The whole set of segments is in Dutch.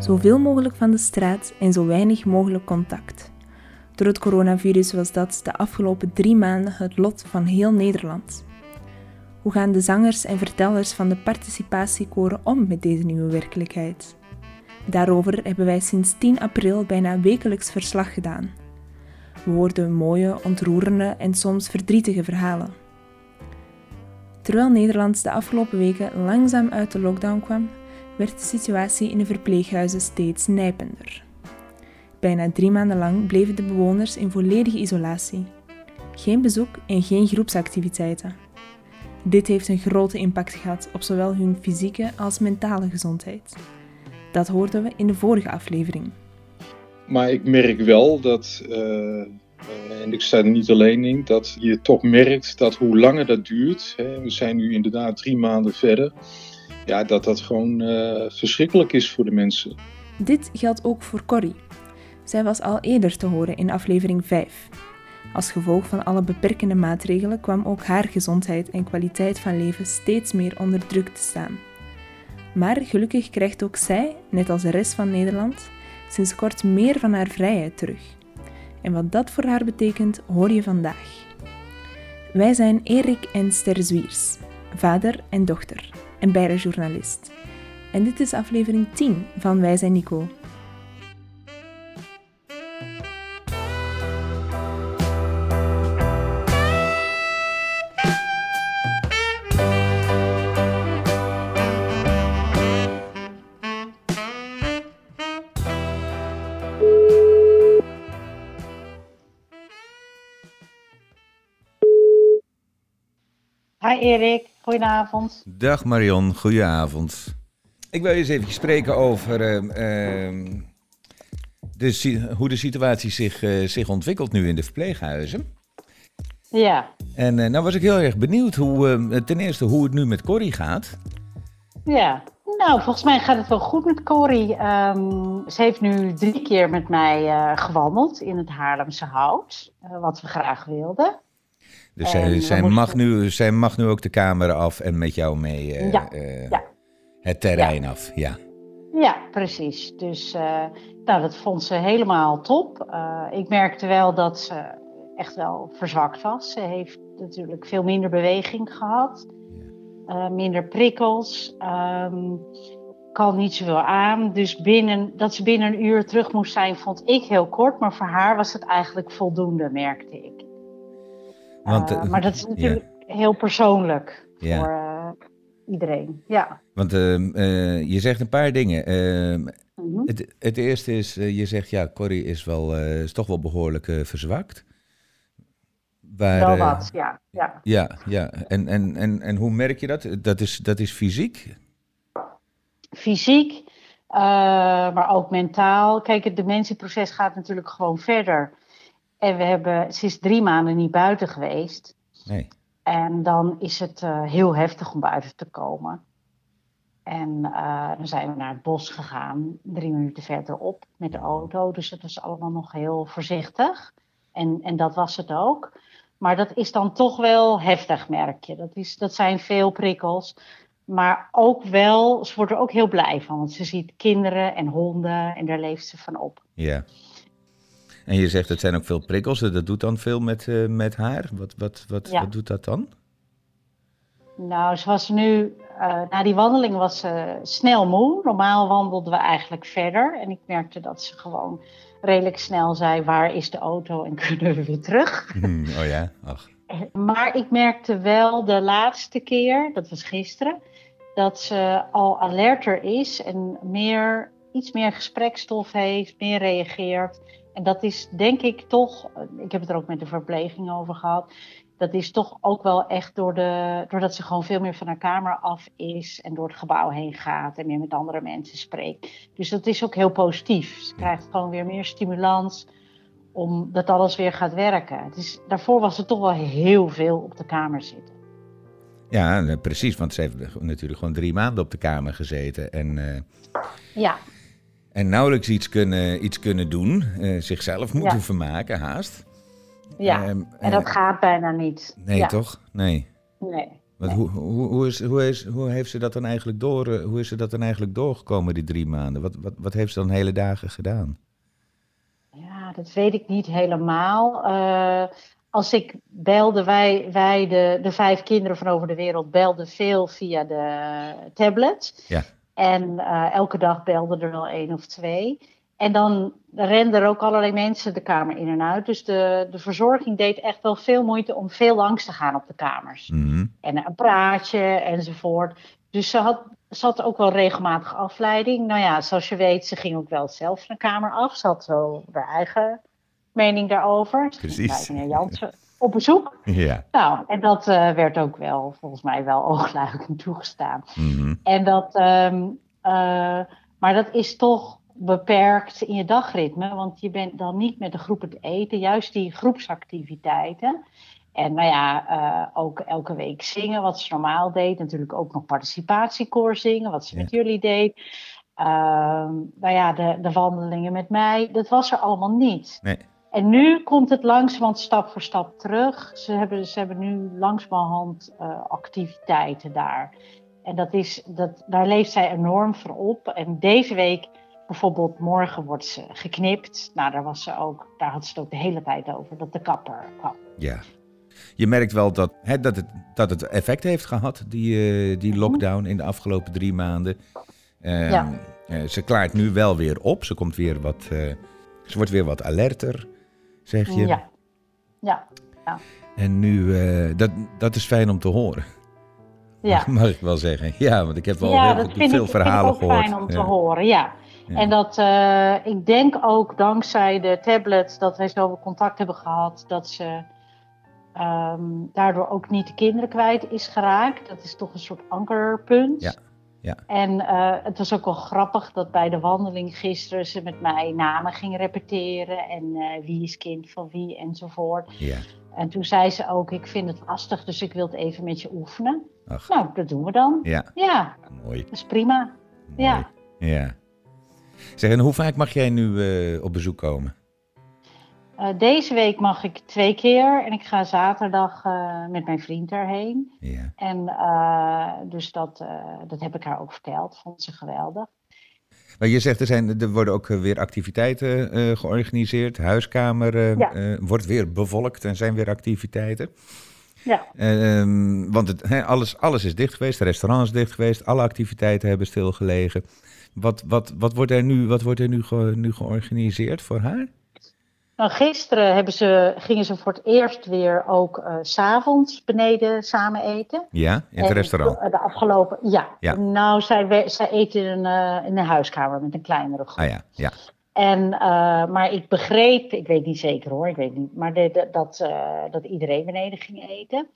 Zoveel mogelijk van de straat en zo weinig mogelijk contact. Door het coronavirus was dat de afgelopen drie maanden het lot van heel Nederland. Hoe gaan de zangers en vertellers van de participatiekoren om met deze nieuwe werkelijkheid? Daarover hebben wij sinds 10 april bijna wekelijks verslag gedaan. We hoorden mooie, ontroerende en soms verdrietige verhalen. Terwijl Nederland de afgelopen weken langzaam uit de lockdown kwam, werd de situatie in de verpleeghuizen steeds nijpender. Bijna drie maanden lang bleven de bewoners in volledige isolatie. Geen bezoek en geen groepsactiviteiten. Dit heeft een grote impact gehad op zowel hun fysieke als mentale gezondheid. Dat hoorden we in de vorige aflevering. Maar ik merk wel dat, uh, en ik sta er niet alleen in, dat je toch merkt dat hoe langer dat duurt, hè, we zijn nu inderdaad drie maanden verder, ja, dat dat gewoon uh, verschrikkelijk is voor de mensen. Dit geldt ook voor Corrie. Zij was al eerder te horen in aflevering 5. Als gevolg van alle beperkende maatregelen kwam ook haar gezondheid en kwaliteit van leven steeds meer onder druk te staan. Maar gelukkig krijgt ook zij, net als de rest van Nederland, sinds kort meer van haar vrijheid terug. En wat dat voor haar betekent, hoor je vandaag. Wij zijn Erik en Ster Zwiers, vader en dochter, en beide journalist. En dit is aflevering 10 van Wij zijn Nico. Hi Erik, goedenavond. Dag Marion, goedenavond. Ik wil je eens even spreken over uh, uh, de, hoe de situatie zich, uh, zich ontwikkelt nu in de verpleeghuizen. Ja. En uh, nou was ik heel erg benieuwd hoe, uh, ten eerste hoe het nu met Corrie gaat. Ja, nou volgens mij gaat het wel goed met Corrie. Um, ze heeft nu drie keer met mij gewandeld in het Haarlemse Hout, wat we graag wilden. Dus zij, zij mag nu, zij mag nu ook de kamer af en met jou mee uh, ja, uh, ja. het terrein ja. af. Ja, ja precies. Dus uh, nou, dat vond ze helemaal top. ik merkte wel dat ze echt wel verzwakt was. Ze heeft natuurlijk veel minder beweging gehad. minder prikkels. Um, kan niet zoveel aan. Dus binnen, dat ze binnen een uur terug moest zijn, vond ik heel kort. Maar voor haar was het eigenlijk voldoende, merkte ik. Want, uh, maar dat is natuurlijk yeah. heel persoonlijk yeah. voor uh, iedereen. Ja. Want uh, je zegt een paar dingen. Mm -hmm. het, het, eerste is, je zegt ja, Corrie is, wel, is toch wel behoorlijk verzwakt. Waar, wel wat, ja. Ja, ja, ja. En, en, en, en hoe merk je dat? Dat is, dat is fysiek? Fysiek, maar ook mentaal. Kijk, het dementieproces gaat natuurlijk gewoon verder. En we hebben, ze is drie maanden niet buiten geweest. Nee. En dan is het uh, heel heftig om buiten te komen. En uh, dan zijn we naar het bos gegaan, drie minuten verderop met de auto. Dus het was allemaal nog heel voorzichtig. En, en dat was het ook. Maar dat is dan toch wel heftig, merk je. Dat, is, dat zijn veel prikkels. Maar ook wel, ze wordt er ook heel blij van. Want ze ziet kinderen en honden en daar leeft ze van op. Ja. En je zegt het zijn ook veel prikkels. Dat doet dan veel met, uh, met haar. Wat, wat, wat, ja. wat doet dat dan? Nou, ze was nu, uh, na die wandeling was ze snel moe. Normaal wandelden we eigenlijk verder. En ik merkte dat ze gewoon redelijk snel zei: waar is de auto en kunnen we weer terug? Hmm, oh ja, ach. Maar ik merkte wel de laatste keer, dat was gisteren, dat ze al alerter is en meer, iets meer gesprekstof heeft, meer reageert. En dat is denk ik toch, ik heb het er ook met de verpleging over gehad, dat is toch ook wel echt door de, doordat ze gewoon veel meer van haar kamer af is en door het gebouw heen gaat en meer met andere mensen spreekt. Dus dat is ook heel positief. Ze krijgt gewoon weer meer stimulans omdat alles weer gaat werken. Het is, daarvoor was het toch wel heel veel op de kamer zitten. Ja, precies, want ze heeft natuurlijk gewoon drie maanden op de kamer gezeten. En, uh... Ja. En nauwelijks iets kunnen, iets kunnen doen, uh, zichzelf moeten ja. vermaken, haast. Ja, um, en dat uh, gaat bijna niet. Nee, ja. toch? Nee. Nee. Want hoe, hoe, hoe, is, hoe, is, hoe heeft ze dat dan eigenlijk door, eh, hoe is ze dat dan eigenlijk doorgekomen, die drie maanden? Wat, wat, wat heeft ze dan hele dagen gedaan? Ja, dat weet ik niet helemaal. Eh, als ik belde, wij, wij de, de vijf kinderen van over de wereld belden veel via de tablet. Ja. En eh, elke dag belden er wel één of twee. En dan renden er ook allerlei mensen de kamer in en uit. Dus de, de verzorging deed echt wel veel moeite om veel langs te gaan op de kamers. Mhm. En een praatje enzovoort. Dus ze had, ze had ook wel regelmatig afleiding. Nou ja, zoals je weet, ze ging ook wel zelf de kamer af. Ze had zo haar eigen mening daarover. Precies. Jansen op bezoek. Ja. Nou, en dat eh, werd ook wel, volgens mij, wel oogluikend toegestaan. Mhm. En dat, ehm, eh, maar dat is toch beperkt in je dagritme, want je bent dan niet met de groep het eten, juist die groepsactiviteiten. En nou ja, eh, ook elke week zingen, wat ze normaal deed. Natuurlijk ook nog participatiekoor zingen, wat ze Ja. met jullie deed. Ehm, nou ja, de, de wandelingen met mij, dat was er allemaal niet. Nee. En nu komt het langzamerhand stap voor stap terug. Ze hebben, ze hebben nu langzamerhand eh, activiteiten daar. En dat is, dat, daar leeft zij enorm voor op. En deze week, bijvoorbeeld morgen, wordt ze geknipt. Nou, daar, was ze ook, daar had ze het ook de hele tijd over, dat de kapper kwam. Ja. Je merkt wel dat, hè, dat, het, dat het effect heeft gehad, die, eh, die lockdown in de afgelopen drie maanden. Ehm, Ja. eh, ze klaart nu wel weer op. Ze, komt weer wat, ze wordt weer wat alerter, zeg je. Ja. Ja, En nu, eh, dat, dat is fijn om te horen, ja. mag ik wel zeggen. Ja, want ik heb wel ja, heel dat veel vind ik, vind ik verhalen ook gehoord. fijn om te horen, ja. Ja. En dat, eh, ik denk ook dankzij de tablets dat wij zoveel contact hebben gehad, dat ze ehm, daardoor ook niet de kinderen kwijt is geraakt. Dat is toch een soort ankerpunt. Ja, ja. En eh, het was ook wel grappig dat bij de wandeling gisteren ze met mij namen ging repeteren en eh, wie is kind van wie enzovoort. Ja, En toen zei ze ook, ik vind het lastig, dus ik wil het even met je oefenen. ach, Nou, dat doen we dan. ja, Ja, mooi. dat is prima. Ja. mooi. Ja. Zeg, en hoe vaak mag jij nu eh, op bezoek komen? Eh, deze week mag ik twee keer en ik ga zaterdag eh, met mijn vriend erheen. Ja. En eh, dus dat, dat heb ik haar ook verteld, vond ze geweldig. Maar je zegt, er, zijn, er worden ook weer activiteiten georganiseerd. Huiskamer Ja. wordt weer bevolkt en zijn weer activiteiten. Ja, Ehm, want het, alles, alles is dicht geweest, de restaurant is dicht geweest, alle activiteiten hebben stilgelegen. Wat, wat, wat wordt er, nu, wat wordt er nu, ge- nu georganiseerd voor haar? Nou, gisteren hebben ze, gingen ze voor het eerst weer ook eh, s s'avonds beneden samen eten. Ja, in het En restaurant. De afgelopen, ja. Ja. Nou, zij, zij eten in eh, in een huiskamer met een kleinere groep. Ah ja, ja. En, eh, maar ik begreep, ik weet niet zeker hoor, ik weet niet, maar dat, eh, dat iedereen beneden ging eten.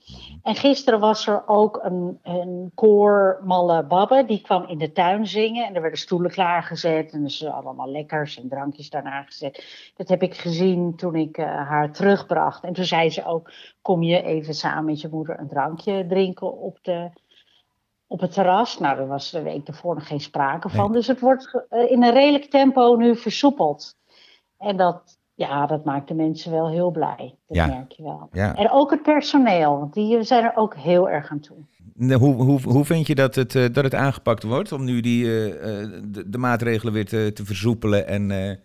En gisteren was er ook een, een koor Malle Babbe, die kwam in de tuin zingen. En er werden stoelen klaargezet en dus allemaal lekkers en drankjes daarna gezet. Dat heb ik gezien toen ik eh, haar terugbracht. En toen zei ze ook, kom je even samen met je moeder een drankje drinken op de op het terras. Nou, daar was de week ervoor nog geen sprake van. Dus het wordt eh, in een redelijk tempo nu versoepeld. En dat, ja, dat maakt de mensen wel heel blij. Dat Ja. merk je wel. ja. En ook het personeel, want die zijn er ook heel erg aan toe. Hoe, hoe, hoe vind je dat het, eh, dat het aangepakt wordt om nu die, eh, eh, de, de maatregelen weer te, te versoepelen en eh,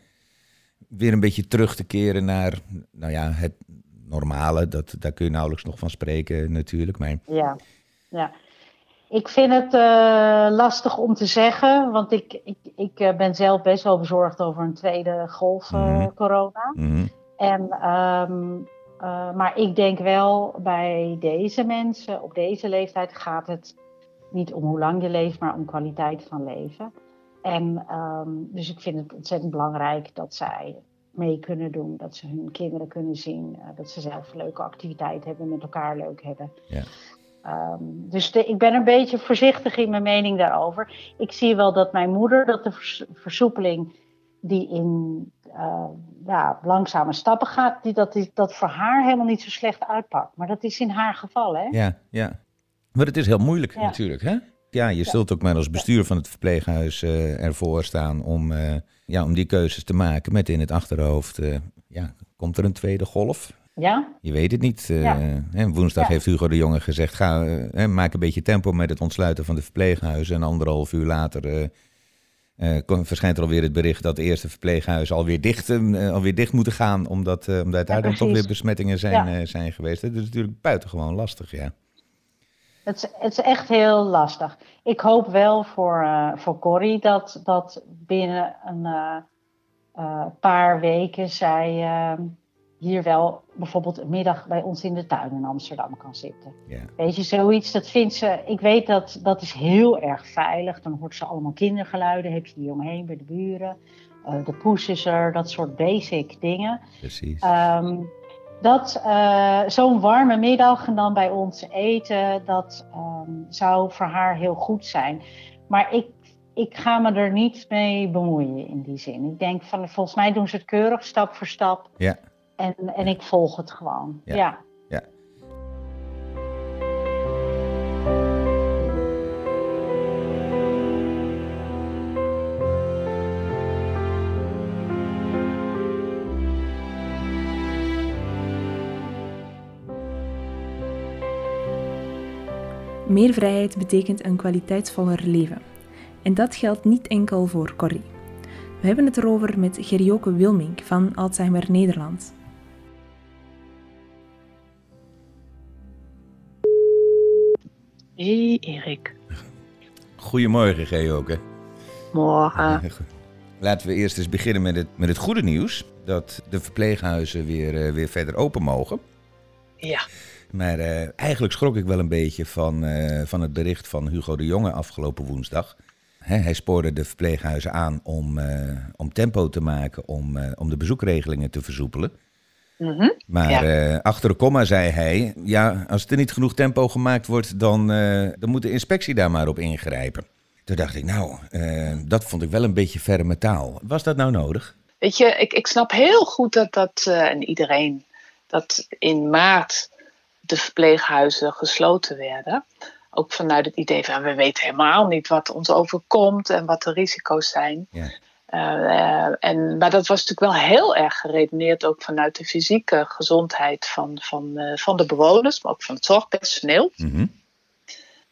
weer een beetje terug te keren naar nou ja, het normale? Dat, daar kun je nauwelijks nog van spreken natuurlijk. Maar Ja, ja. Ik vind het eh, lastig om te zeggen, want ik, ik, ik eh, ben zelf best wel bezorgd over een tweede golf Mhm. corona. mhm, En, ehm, eh, maar ik denk wel bij deze mensen op deze leeftijd gaat het niet om hoe lang je leeft, maar om kwaliteit van leven. En ehm, dus ik vind het ontzettend belangrijk dat zij mee kunnen doen, dat ze hun kinderen kunnen zien, dat ze zelf leuke activiteiten hebben, met elkaar leuk hebben. Ja. Ehm, dus de- ik ben een beetje voorzichtig in mijn mening daarover. Ik zie wel dat mijn moeder, dat de vers- versoepeling die in eh, ja, langzame stappen gaat, die, dat, die, dat voor haar helemaal niet zo slecht uitpakt. Maar dat is in haar geval, hè? ja, ja. Maar het is heel moeilijk Ja. natuurlijk, hè? Ja, je zult ook maar als bestuur van het verpleeghuis eh, ervoor staan om, eh, ja, om die keuzes te maken met in het achterhoofd. ja, komt er een tweede golf? Ja. Je weet het niet. Uh, hè, woensdag heeft Hugo de Jonge gezegd, ga, uh, maak een beetje tempo met het ontsluiten van de verpleeghuizen. En anderhalf uur later verschijnt er alweer het bericht dat de eerste verpleeghuizen alweer dicht, alweer dicht moeten gaan. Omdat, omdat daar dan toch weer besmettingen zijn, zijn geweest. Dat is natuurlijk buitengewoon lastig, ja. Het is, het is echt heel lastig. Ik hoop wel voor, voor Corrie dat, dat binnen een paar weken zij hier wel bijvoorbeeld een middag bij ons in de tuin in Amsterdam kan zitten. Weet je, zoiets, dat vindt ze, ik weet dat dat is heel erg veilig. Dan hoort ze allemaal kindergeluiden, heb je die omheen bij de buren. Uh, de poes is er, dat soort basic dingen. Precies. Um, dat uh, zo'n warme middag en dan bij ons eten, dat um, zou voor haar heel goed zijn. Maar ik, ik ga me er niet mee bemoeien in die zin. Ik denk van, volgens mij doen ze het keurig, stap voor stap. Ja. En, en ik volg het gewoon. Ja. ja. ja. Meer vrijheid betekent een kwaliteitsvoller leven. En dat geldt niet enkel voor Corrie. We hebben het erover met Gerioke Wilmink van Alzheimer Nederland. Hey Erik. Goedemorgen Geoke. Morgen. Laten we eerst eens beginnen met het, met het goede nieuws. Dat de verpleeghuizen weer, uh, weer verder open mogen. Ja. Maar uh, eigenlijk schrok ik wel een beetje van, uh, van het bericht van Hugo de Jonge afgelopen woensdag. He, hij spoorde de verpleeghuizen aan om, om tempo te maken, om, om de bezoekregelingen te versoepelen. Mhm. Maar uh, achter de komma zei hij, ja, als er niet genoeg tempo gemaakt wordt, dan, uh, dan moet de inspectie daar maar op ingrijpen. Toen dacht ik, nou, uh, dat vond ik wel een beetje verre metaal. Was dat nou nodig? Weet je, ik, ik snap heel goed dat dat, en iedereen, dat in maart de verpleeghuizen gesloten werden. Ook vanuit het idee van, we weten helemaal niet wat ons overkomt en wat de risico's zijn. Ja. Uh, en, maar dat was natuurlijk wel heel erg geredeneerd ook vanuit de fysieke gezondheid van, van, uh, van de bewoners, maar ook van het zorgpersoneel. Mm -hmm.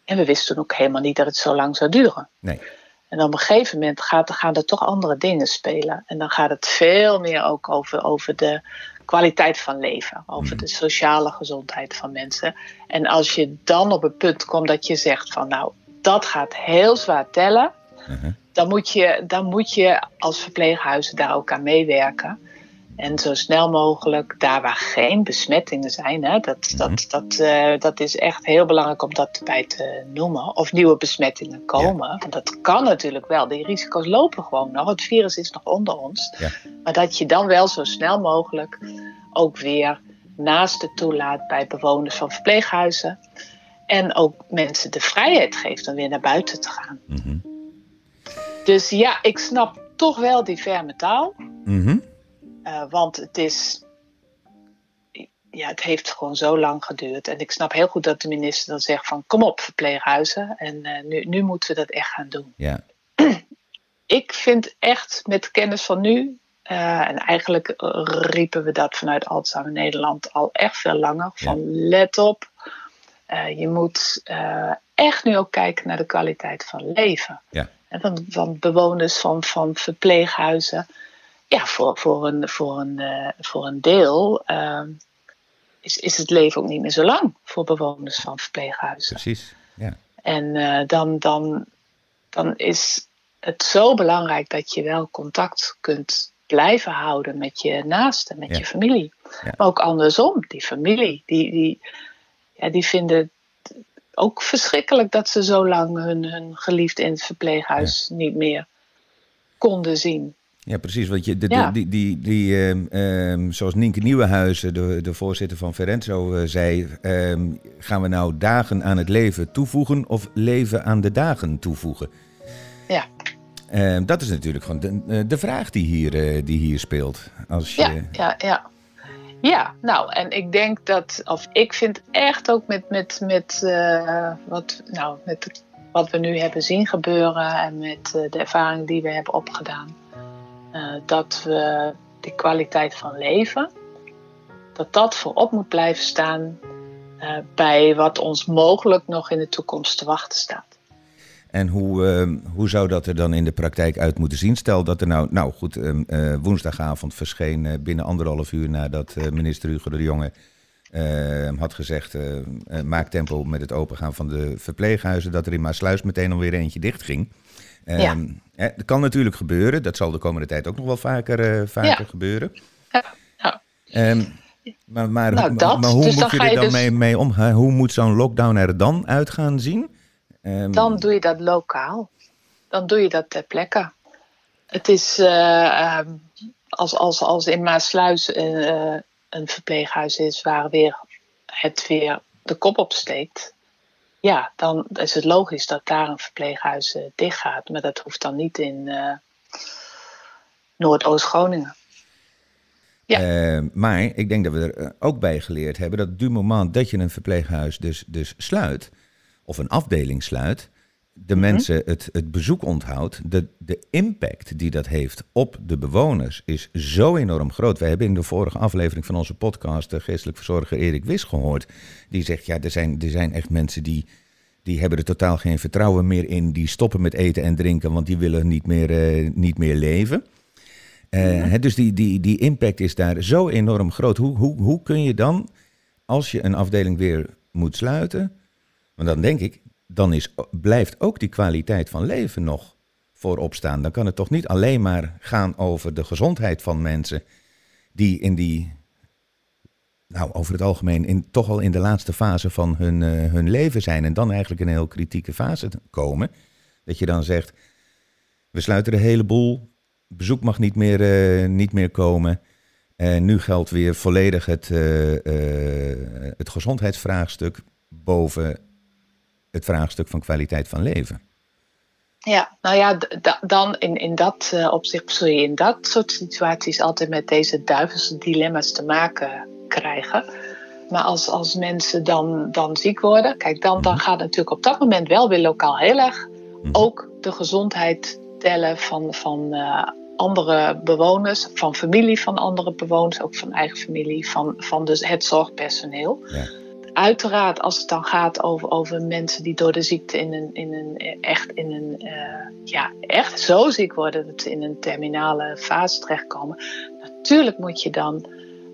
En we wisten ook helemaal niet dat het zo lang zou duren. Nee. En op een gegeven moment gaat, gaan er toch andere dingen spelen. En dan gaat het veel meer ook over, over de kwaliteit van leven, over mm -hmm. de sociale gezondheid van mensen. En als je dan op een punt komt dat je zegt van nou, dat gaat heel zwaar tellen. -huh dan moet, je, dan moet je als verpleeghuizen daar ook aan meewerken. En zo snel mogelijk, daar waar geen besmettingen zijn, hè, dat, dat, dat, uh, dat is echt heel belangrijk om dat bij te noemen. Of nieuwe besmettingen komen. Ja. En dat kan natuurlijk wel. Die risico's lopen gewoon nog. Het virus is nog onder ons. Ja. Maar dat je dan wel zo snel mogelijk ook weer naast het toelaat bij bewoners van verpleeghuizen. En ook mensen de vrijheid geeft om weer naar buiten te gaan. Mm -hmm. Dus ja, ik snap toch wel die ferme taal. Mm -hmm. uh, want het is. Ja, het heeft gewoon zo lang geduurd. En ik snap heel goed dat de minister dan zegt van kom op verpleeghuizen. En uh, nu, nu moeten we dat echt gaan doen. Ja. ik vind echt met kennis van nu. Uh, en eigenlijk riepen we dat vanuit Alzheimer Nederland al echt veel langer. Van let op. je moet echt nu ook kijken naar de kwaliteit van leven. Ja van, van bewoners van, van verpleeghuizen. Ja, voor, voor, een, voor, een, uh, voor een deel uh, is, is het leven ook niet meer zo lang voor bewoners van verpleeghuizen. Precies, ja. En uh, dan, dan, dan is het zo belangrijk dat je wel contact kunt blijven houden met je naasten, met Ja. je familie. Ja. Maar ook andersom, die familie, die, die, ja, die vinden ook verschrikkelijk dat ze zo lang hun, hun geliefde in het verpleeghuis niet meer konden zien. Ja, precies. Want je, de, Ja. die, die, die, ehm, ehm, zoals Nienke Nieuwenhuizen, de, de voorzitter van Ferenzo, eh, zei: ehm, gaan we nou dagen aan het leven toevoegen of leven aan de dagen toevoegen? Ja. Dat is natuurlijk gewoon de, eh, de vraag die hier, eh, die hier speelt. Als je, Ja, ja, ja. Ja, nou, en ik denk dat, of ik vind echt ook met, met, met, eh, wat, nou, met wat we nu hebben zien gebeuren en met eh, de ervaring die we hebben opgedaan, eh, dat we die kwaliteit van leven, dat dat voorop moet blijven staan bij wat ons mogelijk nog in de toekomst te wachten staat. En hoe, uh, hoe zou dat er dan in de praktijk uit moeten zien? Stel dat er nou, nou goed, uh, woensdagavond verscheen binnen anderhalf uur nadat minister Hugo de Jonge had gezegd: maak tempo met het opengaan van de verpleeghuizen, dat er in Maasluis meteen alweer eentje dicht ging. Ja. dat kan natuurlijk gebeuren, dat zal de komende tijd ook nog wel vaker, vaker gebeuren. Ja. maar, maar, nou, dat, maar hoe dus moet je er dan dus... mee, mee om? Hoe moet zo'n lockdown er dan uit gaan zien? Um... Dan doe je dat lokaal. Dan doe je dat ter plekke. Het is uh, als, als, als in Maasluis uh, een verpleeghuis is waar weer het weer de kop opsteekt. Ja, dan is het logisch dat daar een verpleeghuis uh, dicht gaat. Maar dat hoeft dan niet in Noordoost-Groningen. Ja. Uh, maar ik denk dat we er ook bij geleerd hebben dat du moment dat je een verpleeghuis dus, dus sluit, of een afdeling sluit, de mhm. mensen het, het bezoek onthoudt, de, de impact die dat heeft op de bewoners is zo enorm groot. Wij hebben in de vorige aflevering van onze podcast de geestelijk verzorger Erik Wis gehoord. Die zegt, ja, er zijn, er zijn echt mensen die, die hebben er totaal geen vertrouwen meer in. Die stoppen met eten en drinken, want die willen niet meer, uh, niet meer leven. Uh, dus die, die, die impact is daar zo enorm groot. Hoe, hoe, hoe kun je dan, als je een afdeling weer moet sluiten, want dan denk ik, dan is, blijft ook die kwaliteit van leven nog voorop staan. Dan kan het toch niet alleen maar gaan over de gezondheid van mensen die in die, nou over het algemeen, in, toch al in de laatste fase van hun, uh, hun leven zijn en dan eigenlijk in een heel kritieke fase komen. Dat je dan zegt, we sluiten de hele boel, bezoek mag niet meer, uh, niet meer komen. En nu geldt weer volledig het, uh, het gezondheidsvraagstuk boven het vraagstuk van kwaliteit van leven. Ja, nou ja, dan in, in dat uh, opzicht zul je in dat soort situaties altijd met deze duivelse dilemma's te maken krijgen. Maar als, als mensen dan, dan ziek worden, kijk, dan, dan mhm. gaat natuurlijk op dat moment wel weer lokaal heel erg mhm. ook de gezondheid tellen van, van uh, andere bewoners, van familie van andere bewoners, ook van eigen familie, van, van dus het zorgpersoneel. Ja uiteraard, als het dan gaat over, over mensen die door de ziekte in een, in een echt in een uh, ja, echt zo ziek worden dat ze in een terminale fase terechtkomen, natuurlijk moet je dan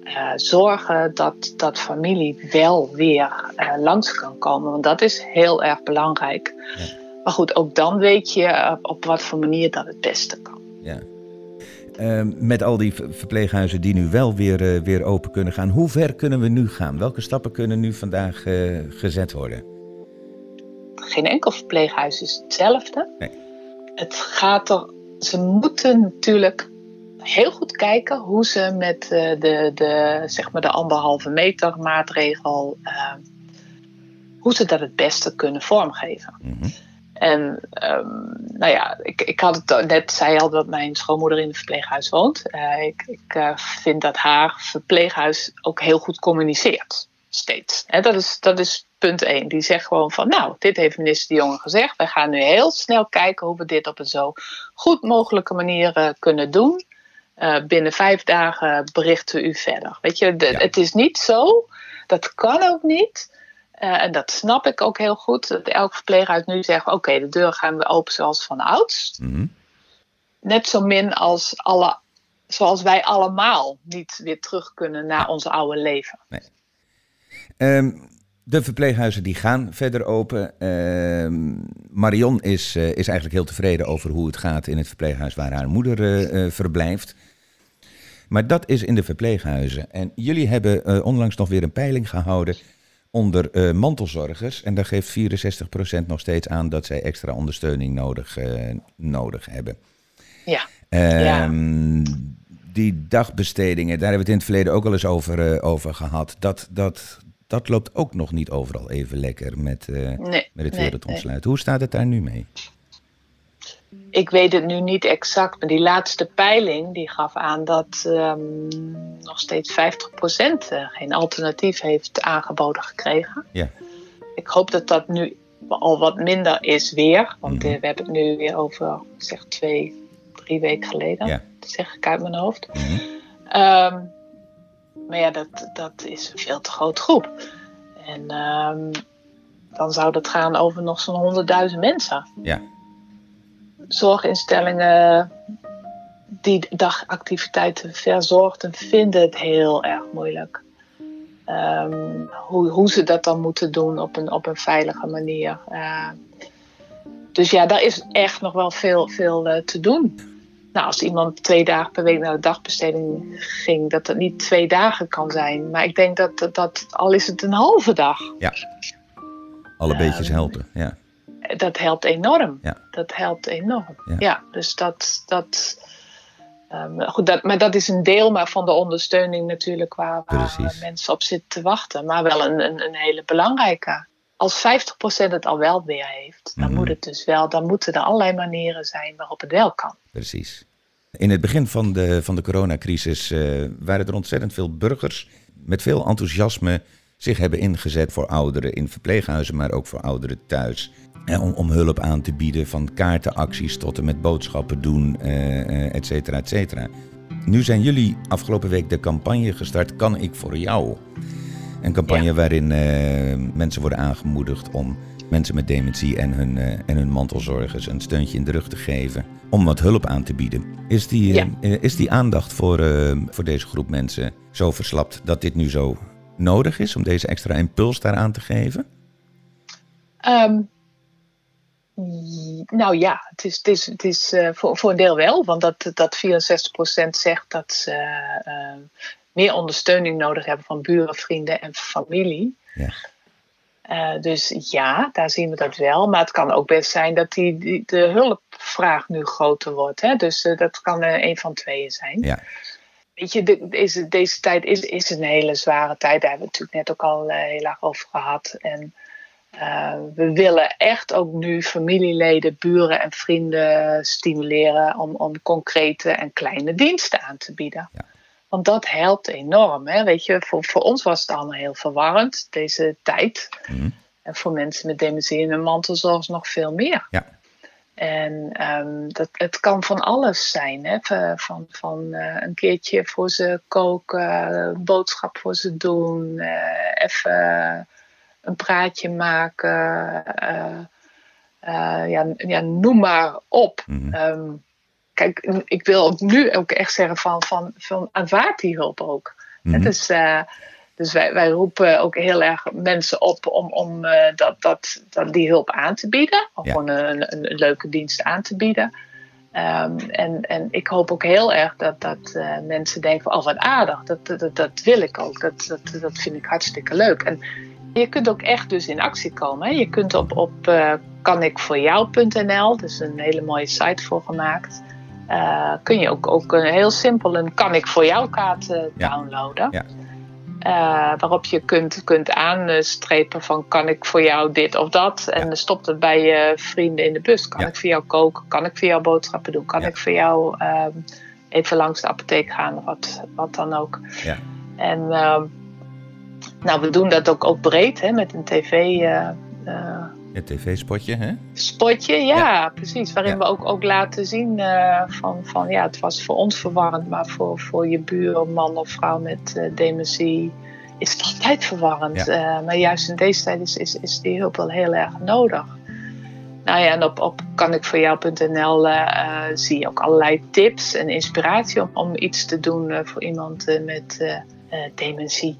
uh, zorgen dat, dat familie wel weer uh, langs kan komen. Want dat is heel erg belangrijk. Ja. Maar goed, ook dan weet je op, op wat voor manier dat het beste kan. Ja. Ehm, met al die verpleeghuizen die nu wel weer, uh, weer open kunnen gaan. Hoe ver kunnen we nu gaan? Welke stappen kunnen nu vandaag uh, gezet worden? Geen enkel verpleeghuis is hetzelfde. Nee. Het gaat er. Ze moeten natuurlijk heel goed kijken hoe ze met uh, de, de, zeg maar de anderhalve meter maatregel. Ehm, hoe ze dat het beste kunnen vormgeven. Mm -hmm. En um, nou ja, ik, ik had het net, zei al dat mijn schoonmoeder in het verpleeghuis woont. Uh, ik, ik uh, vind dat haar verpleeghuis ook heel goed communiceert. Steeds. En dat, is, dat is punt 1. Die zegt gewoon van, nou, dit heeft minister De Jonge gezegd. Wij gaan nu heel snel kijken hoe we dit op een zo goed mogelijke manier uh, kunnen doen. binnen vijf dagen berichten we u verder. Weet je, de, ja. het is niet zo. Dat kan ook niet uh, en dat snap ik ook heel goed. Dat elk verpleeghuis nu zegt: oké, okay, de deur gaan we open zoals van ouds. Mm -hmm. Net zo min als alle, zoals wij allemaal niet weer terug kunnen naar ons oude leven. Nee. Um, de verpleeghuizen die gaan verder open. Uh, Marion is, uh, is eigenlijk heel tevreden over hoe het gaat in het verpleeghuis waar haar moeder uh, verblijft. Maar dat is in de verpleeghuizen. En jullie hebben onlangs nog weer een peiling gehouden onder uh, mantelzorgers. En daar geeft 64% nog steeds aan dat zij extra ondersteuning nodig, uh, nodig hebben. Ja. Um, ja. Die dagbestedingen, daar hebben we het in het verleden ook al eens over, uh, over gehad. Dat, dat, dat loopt ook nog niet overal even lekker met, nee, met het nee. Hoe staat het daar nu mee? Ik weet het nu niet exact, maar die laatste peiling die gaf aan dat um, nog steeds 50% uh, geen alternatief heeft aangeboden gekregen. Ja. Ik hoop dat dat nu al wat minder is weer, want mm-hmm. we hebben het nu weer over zeg twee, drie weken geleden, ja. zeg ik uit mijn hoofd. Mm-hmm. Um, Maar ja, dat, dat is een veel te grote groep. En ehm, dan zou dat gaan over nog zo'n 100.000 mensen. Ja. Zorginstellingen die dagactiviteiten verzorgden, vinden het heel erg moeilijk. Ehm, hoe, hoe ze dat dan moeten doen op een, op een veilige manier. Uh, dus ja, daar is echt nog wel veel, veel uh, te doen. Nou, als iemand twee dagen per week naar de dagbesteding ging, dat het niet twee dagen kan zijn. Maar ik denk dat, dat, dat al is het een halve dag. Ja, alle beetjes helpen, ja. Dat helpt enorm. Ja. Dat helpt enorm. Ja, ja dus dat. dat um, goed, dat, maar dat is een deel maar van de ondersteuning natuurlijk waar, waar mensen op zitten te wachten. Maar wel een, een, een hele belangrijke als 50% het al wel weer heeft, dan Mhm. moet het dus wel, dan moeten er allerlei manieren zijn waarop het wel kan. Precies. In het begin van de, van de coronacrisis eh, waren er ontzettend veel burgers met veel enthousiasme zich hebben ingezet voor ouderen in verpleeghuizen, maar ook voor ouderen thuis. Eh, om, om hulp aan te bieden, van kaartenacties tot en met boodschappen doen, eh, eh, et cetera, et cetera. Nu zijn jullie afgelopen week de campagne gestart Kan ik voor jou? Een campagne Ja. waarin eh, mensen worden aangemoedigd om mensen met dementie en hun, en hun mantelzorgers een steuntje in de rug te geven. Om wat hulp aan te bieden. Is die, Ja. is die aandacht voor, voor deze groep mensen zo verslapt dat dit nu zo nodig is om deze extra impuls daaraan te geven? Ehm, nou ja, het is, het is, het is eh, voor, voor een deel wel, want dat, dat 64% zegt dat ze eh, meer ondersteuning nodig hebben van buren, vrienden en familie. Ja. Eh, dus ja, daar zien we dat wel. Maar het kan ook best zijn dat die, die, de hulpvraag nu groter wordt. Hè? Dus dat kan een van tweeën zijn. Ja. Weet je, de- deze, deze tijd is, is een hele zware tijd. Daar hebben we het natuurlijk net ook al eh, heel erg over gehad. En eh, we willen echt ook nu familieleden, buren en vrienden stimuleren om, om concrete en kleine diensten aan te bieden. Ja. Want dat helpt enorm. Hè? Weet je, voor, voor ons was het allemaal heel verwarrend, deze tijd. Mhm. En voor mensen met dementie en mantelzorg nog veel meer. Ja. En ehm, dat, het kan van alles zijn. Hè? Van, van, van eh, een keertje voor ze koken, een boodschap voor ze doen, eh, even een praatje maken. eh, ja, ja, noem maar op. Mhm. Ehm, kijk, ik wil ook nu ook echt zeggen van, van, van aanvaard die hulp ook. Mhm. Het is, dus wij, wij roepen ook heel erg mensen op om, om eh, dat, dat, dat die hulp aan te bieden. Of Ja. gewoon een, een, een leuke dienst aan te bieden. Ehm, en, en ik hoop ook heel erg dat, dat eh, mensen denken van, oh wat aardig, dat, dat, dat wil ik ook. Dat, dat, dat vind ik hartstikke leuk. En je kunt ook echt dus in actie komen. Hè? Je kunt op, op eh, kanikvoorjou.nl, dus een hele mooie site voor gemaakt. kun je ook, ook een heel simpel een kan ik voor jou kaart Ja. downloaden. Ja. Eh, waarop je kunt, kunt aanstrepen van kan ik voor jou dit of dat. En dan stopt het bij je vrienden in de bus. Kan ik voor jou koken? Kan ik voor jou boodschappen doen? Kan ik voor jou ehm, even langs de apotheek gaan? Of wat, wat dan ook. Ja. En ehm, nou, we doen dat ook, ook breed hè, met een tv... eh, Het tv-spotje, hè? spotje, ja, precies. Waarin Ja. we ook, ook laten zien eh, van, van ja, het was voor ons verwarrend, maar voor, voor je buurman of vrouw met eh, dementie is het altijd verwarrend. Ja. Eh, maar juist in deze tijd is, is, is die hulp wel heel erg nodig. Nou ja, en op, op kanikvoorjou.nl zie je ook allerlei tips en inspiratie om, om iets te doen voor iemand met dementie.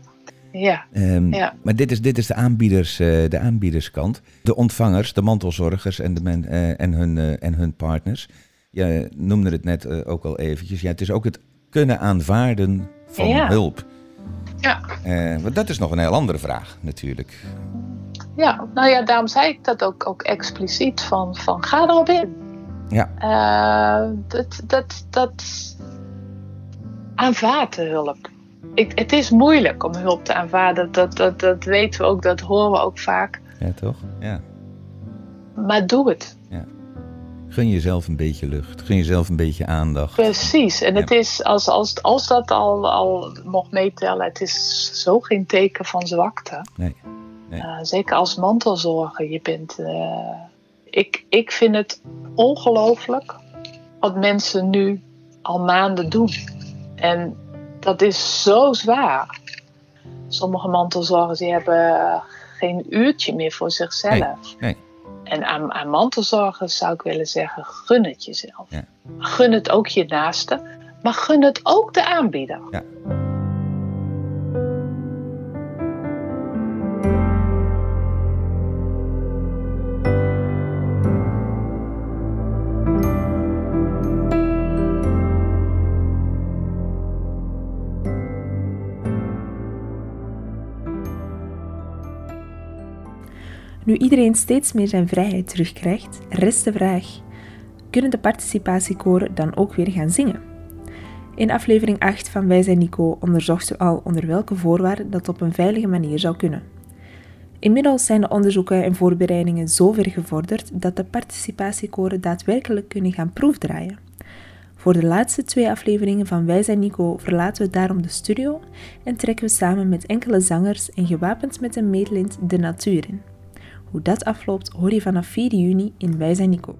Ja, Ehm, Ja. Maar dit is, dit is de, aanbieders, eh, de aanbiederskant. De ontvangers, de mantelzorgers en, de men, eh, en, hun, eh, en hun partners. Je noemde het net ook al eventjes. Ja, het is ook het kunnen aanvaarden van Ja. hulp. ja. Want dat is nog een heel andere vraag natuurlijk. Ja, nou ja, daarom zei ik dat ook, ook expliciet van, van ga erop in. Ja. Dat, dat, dat de hulp. Ik, het is moeilijk om hulp te aanvaarden, dat, dat, dat weten we ook, dat horen we ook vaak. Ja, toch? Ja. Maar doe het. Gun jezelf een beetje lucht. Gun jezelf een beetje aandacht. Precies. En het is, als, als, als dat al, al mocht meetellen, het is zo geen teken van zwakte. Nee. Nee. Eh, zeker als mantelzorger. Je bent, eh, ik, ik vind het ongelooflijk wat mensen nu al maanden doen. En dat is zo zwaar. Sommige mantelzorgers die hebben geen uurtje meer voor zichzelf. Nee, En aan, aan mantelzorgers zou ik willen zeggen, gun het jezelf. Ja. Gun het ook je naaste, maar gun het ook de aanbieder. Ja. Nu iedereen steeds meer zijn vrijheid terugkrijgt, rest de vraag: kunnen de participatiekoren dan ook weer gaan zingen? In aflevering 8 van Wij zijn Nico onderzocht ze al onder welke voorwaarden dat op een veilige manier zou kunnen. Inmiddels zijn de onderzoeken en voorbereidingen zo ver gevorderd dat de participatiekoren daadwerkelijk kunnen gaan proefdraaien. Voor de laatste twee afleveringen van Wij zijn Nico verlaten we daarom de studio en trekken we samen met enkele zangers en gewapend met een meetlint de natuur in. Hoe dat afloopt hoor je vanaf 4 juni in Wij zijn Nico.